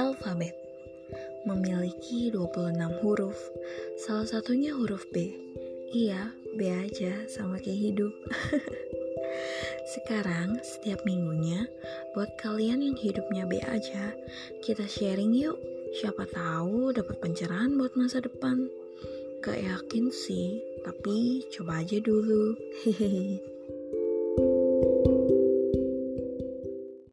Alfabet memiliki 26 huruf. Salah satunya huruf B. Iya, B aja sama kayak hidup. Sekarang, setiap minggunya, buat kalian yang hidupnya B aja, kita sharing yuk. Siapa tahu dapat pencerahan buat masa depan. Gak yakin sih, tapi coba aja dulu. Hehehe.